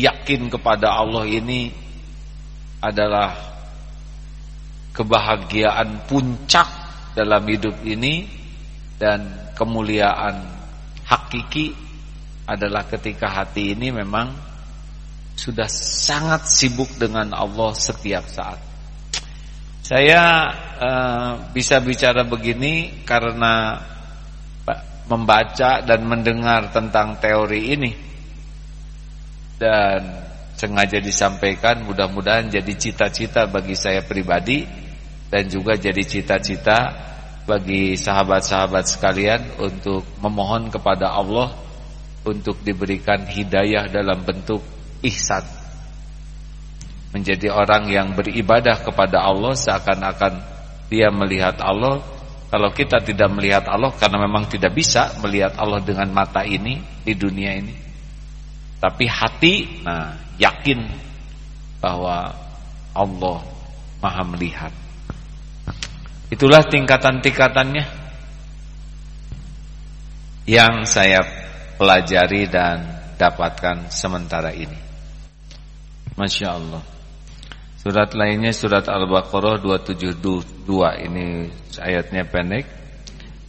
yakin kepada Allah ini adalah kebahagiaan puncak dalam hidup ini dan kemuliaan hakiki adalah ketika hati ini memang sudah sangat sibuk dengan Allah setiap saat. Saya uh, bisa bicara begini karena membaca dan mendengar tentang teori ini dan sengaja disampaikan mudah-mudahan jadi cita-cita bagi saya pribadi dan juga jadi cita-cita bagi sahabat-sahabat sekalian untuk memohon kepada Allah untuk diberikan hidayah dalam bentuk ihsan menjadi orang yang beribadah kepada Allah seakan-akan dia melihat Allah kalau kita tidak melihat Allah karena memang tidak bisa melihat Allah dengan mata ini di dunia ini. Tapi hati nah yakin bahwa Allah Maha melihat. Itulah tingkatan-tingkatannya yang saya pelajari dan dapatkan sementara ini. Masya Allah. Surat lainnya surat Al-Baqarah 272 ini ayatnya pendek.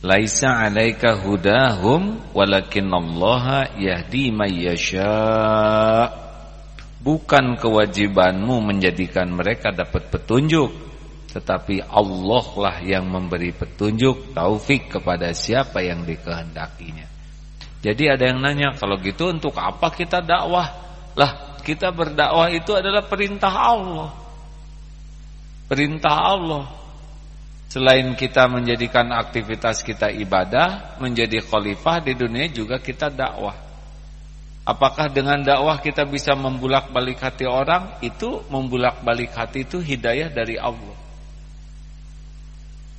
Laisa 'alaika hudahum walakinallaha yahdi may yasha. Bukan kewajibanmu menjadikan mereka dapat petunjuk, tetapi Allah lah yang memberi petunjuk taufik kepada siapa yang dikehendakinya. Jadi ada yang nanya, kalau gitu untuk apa kita dakwah? Lah, kita berdakwah itu adalah perintah Allah perintah Allah. Selain kita menjadikan aktivitas kita ibadah, menjadi khalifah di dunia juga kita dakwah. Apakah dengan dakwah kita bisa membulak-balik hati orang? Itu membulak-balik hati itu hidayah dari Allah.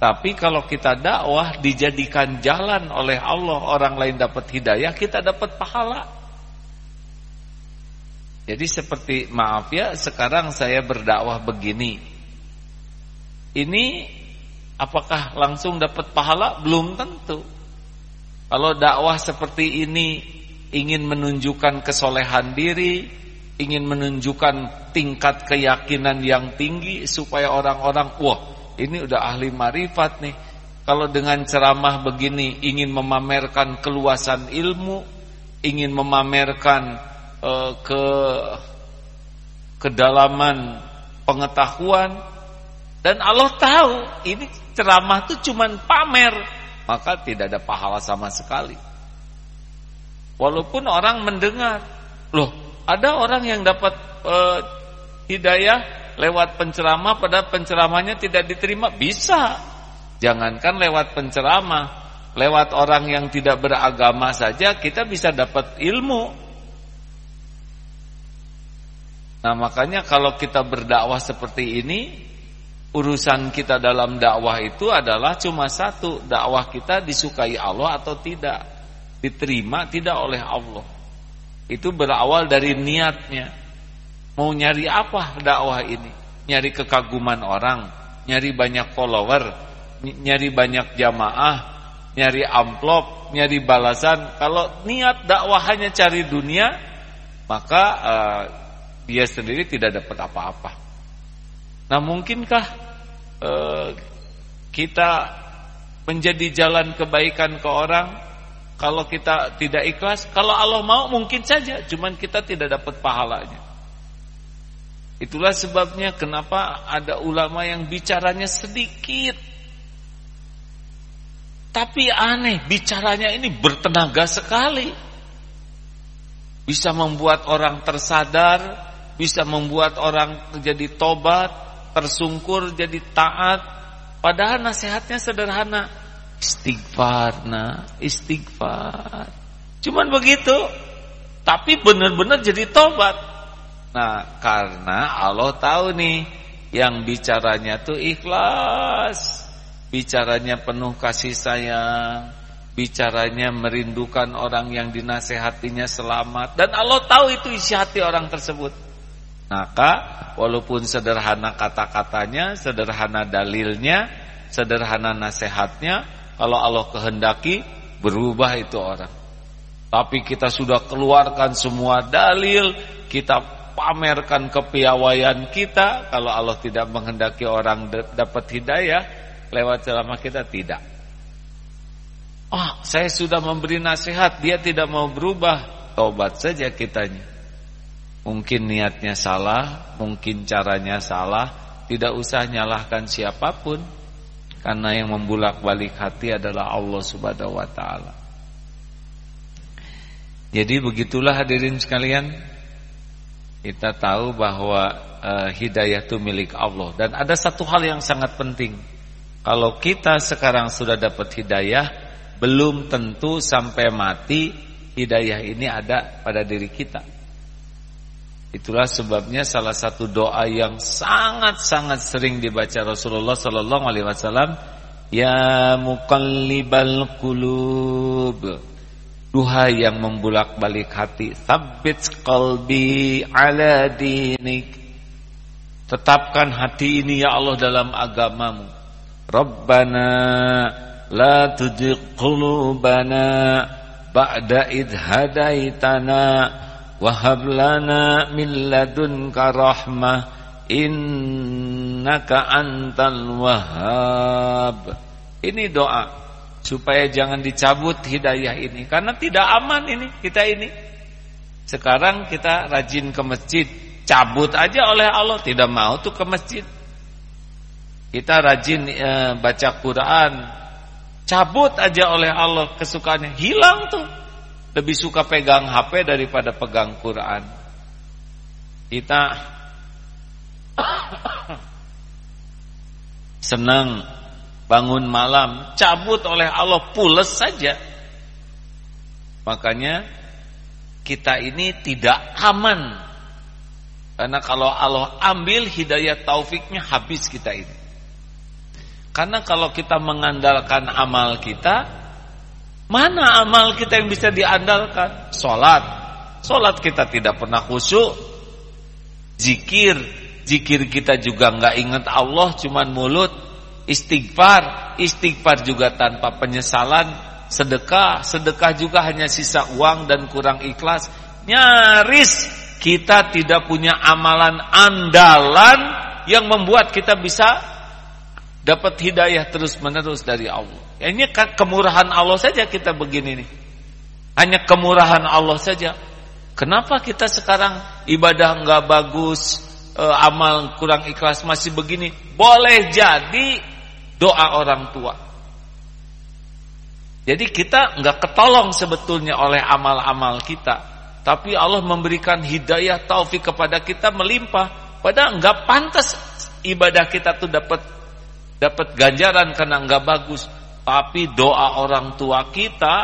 Tapi kalau kita dakwah dijadikan jalan oleh Allah, orang lain dapat hidayah, kita dapat pahala. Jadi seperti maaf ya, sekarang saya berdakwah begini. Ini apakah langsung dapat pahala? Belum tentu. Kalau dakwah seperti ini ingin menunjukkan kesolehan diri, ingin menunjukkan tingkat keyakinan yang tinggi supaya orang-orang, wah ini udah ahli marifat nih. Kalau dengan ceramah begini ingin memamerkan keluasan ilmu, ingin memamerkan uh, ke kedalaman pengetahuan, dan Allah tahu ini ceramah itu cuma pamer, maka tidak ada pahala sama sekali. Walaupun orang mendengar, loh ada orang yang dapat e, hidayah lewat penceramah pada penceramahnya tidak diterima, bisa. Jangankan lewat penceramah, lewat orang yang tidak beragama saja kita bisa dapat ilmu. Nah makanya kalau kita berdakwah seperti ini urusan kita dalam dakwah itu adalah cuma satu, dakwah kita disukai Allah atau tidak, diterima tidak oleh Allah. Itu berawal dari niatnya. Mau nyari apa dakwah ini? Nyari kekaguman orang, nyari banyak follower, nyari banyak jamaah, nyari amplop, nyari balasan. Kalau niat dakwah hanya cari dunia, maka uh, dia sendiri tidak dapat apa-apa. Nah mungkinkah uh, kita menjadi jalan kebaikan ke orang kalau kita tidak ikhlas? Kalau Allah mau mungkin saja, cuman kita tidak dapat pahalanya. Itulah sebabnya kenapa ada ulama yang bicaranya sedikit. Tapi aneh, bicaranya ini bertenaga sekali. Bisa membuat orang tersadar, bisa membuat orang menjadi tobat, tersungkur jadi taat. Padahal nasihatnya sederhana. Istighfar nah istighfar. Cuman begitu. Tapi benar-benar jadi tobat nah karena Allah tahu nih yang bicaranya tuh ikhlas. Bicaranya penuh kasih sayang. Bicaranya merindukan orang yang dinasehatinya selamat. Dan Allah tahu itu isi hati orang tersebut maka walaupun sederhana kata-katanya, sederhana dalilnya, sederhana nasihatnya, kalau Allah kehendaki berubah itu orang. Tapi kita sudah keluarkan semua dalil, kita pamerkan kepiawaian kita. Kalau Allah tidak menghendaki orang dapat hidayah lewat ceramah kita tidak. Oh, saya sudah memberi nasihat, dia tidak mau berubah. Tobat saja kitanya. Mungkin niatnya salah, mungkin caranya salah, tidak usah nyalahkan siapa pun. Karena yang membulak-balik hati adalah Allah Subhanahu wa taala. Jadi begitulah hadirin sekalian Kita tahu bahwa uh, hidayah itu milik Allah Dan ada satu hal yang sangat penting Kalau kita sekarang sudah dapat hidayah Belum tentu sampai mati Hidayah ini ada pada diri kita Itulah sebabnya salah satu doa yang sangat-sangat sering dibaca Rasulullah Sallallahu Alaihi Wasallam, Ya muqallibal qulub Duhai yang membulak-balik hati, Thabbit qalbi ala dinik. Tetapkan hati ini ya Allah dalam agamamu. Rabbana la tuzigh qulubana ba'da id hadaitana wa hab lana min ladunka rahmah innaka antal wahhab. Ini doa supaya jangan dicabut hidayah ini karena tidak aman ini kita ini. Sekarang kita rajin ke masjid cabut aja oleh Allah tidak mau tuh ke masjid. Kita rajin e, baca Quran cabut aja oleh Allah kesukaannya hilang tuh lebih suka pegang HP daripada pegang Quran. Kita senang bangun malam cabut oleh Allah pules saja. Makanya kita ini tidak aman. Karena kalau Allah ambil hidayah taufiknya habis kita ini. Karena kalau kita mengandalkan amal kita mana amal kita yang bisa diandalkan? Sholat. Sholat kita tidak pernah khusyuk. Zikir. Zikir kita juga nggak ingat Allah cuman mulut. Istighfar, istighfar juga tanpa penyesalan, sedekah, sedekah juga hanya sisa uang dan kurang ikhlas. Nyaris. Kita tidak punya amalan andalan yang membuat kita bisa dapat hidayah terus-menerus dari Allah. Ini kan kemurahan Allah saja kita begini nih. Hanya kemurahan Allah saja. Kenapa kita sekarang ibadah enggak bagus, e, amal kurang ikhlas masih begini? Boleh jadi doa orang tua. Jadi kita nggak ketolong sebetulnya oleh amal-amal kita, tapi Allah memberikan hidayah taufik kepada kita melimpah. Padahal nggak pantas ibadah kita tuh dapat dapat ganjaran karena nggak bagus, tapi doa orang tua kita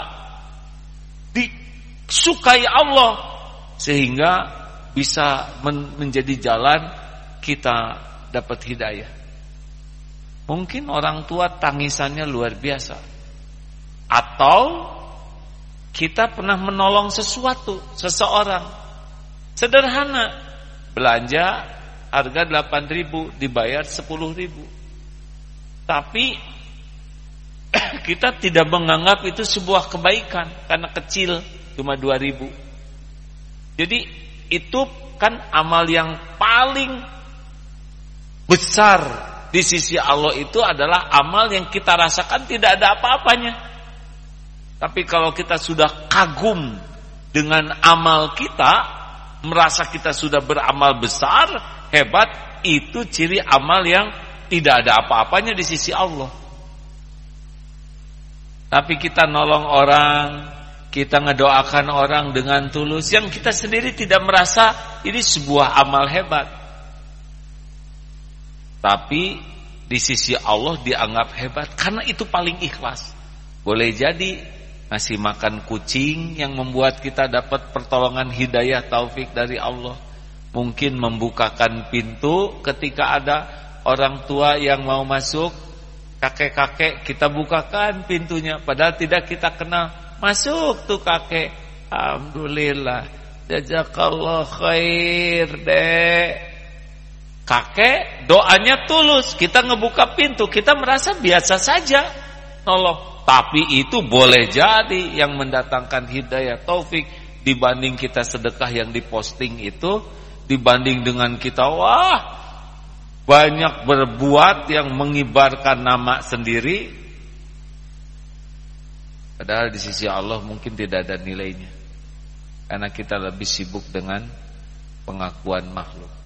disukai Allah sehingga bisa menjadi jalan kita dapat hidayah. Mungkin orang tua tangisannya luar biasa. Atau kita pernah menolong sesuatu, seseorang. Sederhana. Belanja harga 8 ribu dibayar 10 ribu. Tapi kita tidak menganggap itu sebuah kebaikan karena kecil cuma 2 ribu. Jadi itu kan amal yang paling besar di sisi Allah itu adalah amal yang kita rasakan tidak ada apa-apanya. Tapi kalau kita sudah kagum dengan amal kita, merasa kita sudah beramal besar, hebat, itu ciri amal yang tidak ada apa-apanya di sisi Allah. Tapi kita nolong orang, kita ngedoakan orang dengan tulus yang kita sendiri tidak merasa ini sebuah amal hebat. Tapi di sisi Allah dianggap hebat karena itu paling ikhlas. Boleh jadi ngasih makan kucing yang membuat kita dapat pertolongan hidayah taufik dari Allah. Mungkin membukakan pintu ketika ada orang tua yang mau masuk, kakek-kakek kita bukakan pintunya padahal tidak kita kenal. Masuk tuh kakek. Alhamdulillah. Jazakallah khair, Dek kakek doanya tulus kita ngebuka pintu kita merasa biasa saja nolong. Tapi itu boleh jadi yang mendatangkan hidayah taufik dibanding kita sedekah yang diposting itu dibanding dengan kita wah banyak berbuat yang mengibarkan nama sendiri. Padahal di sisi Allah mungkin tidak ada nilainya. Karena kita lebih sibuk dengan pengakuan makhluk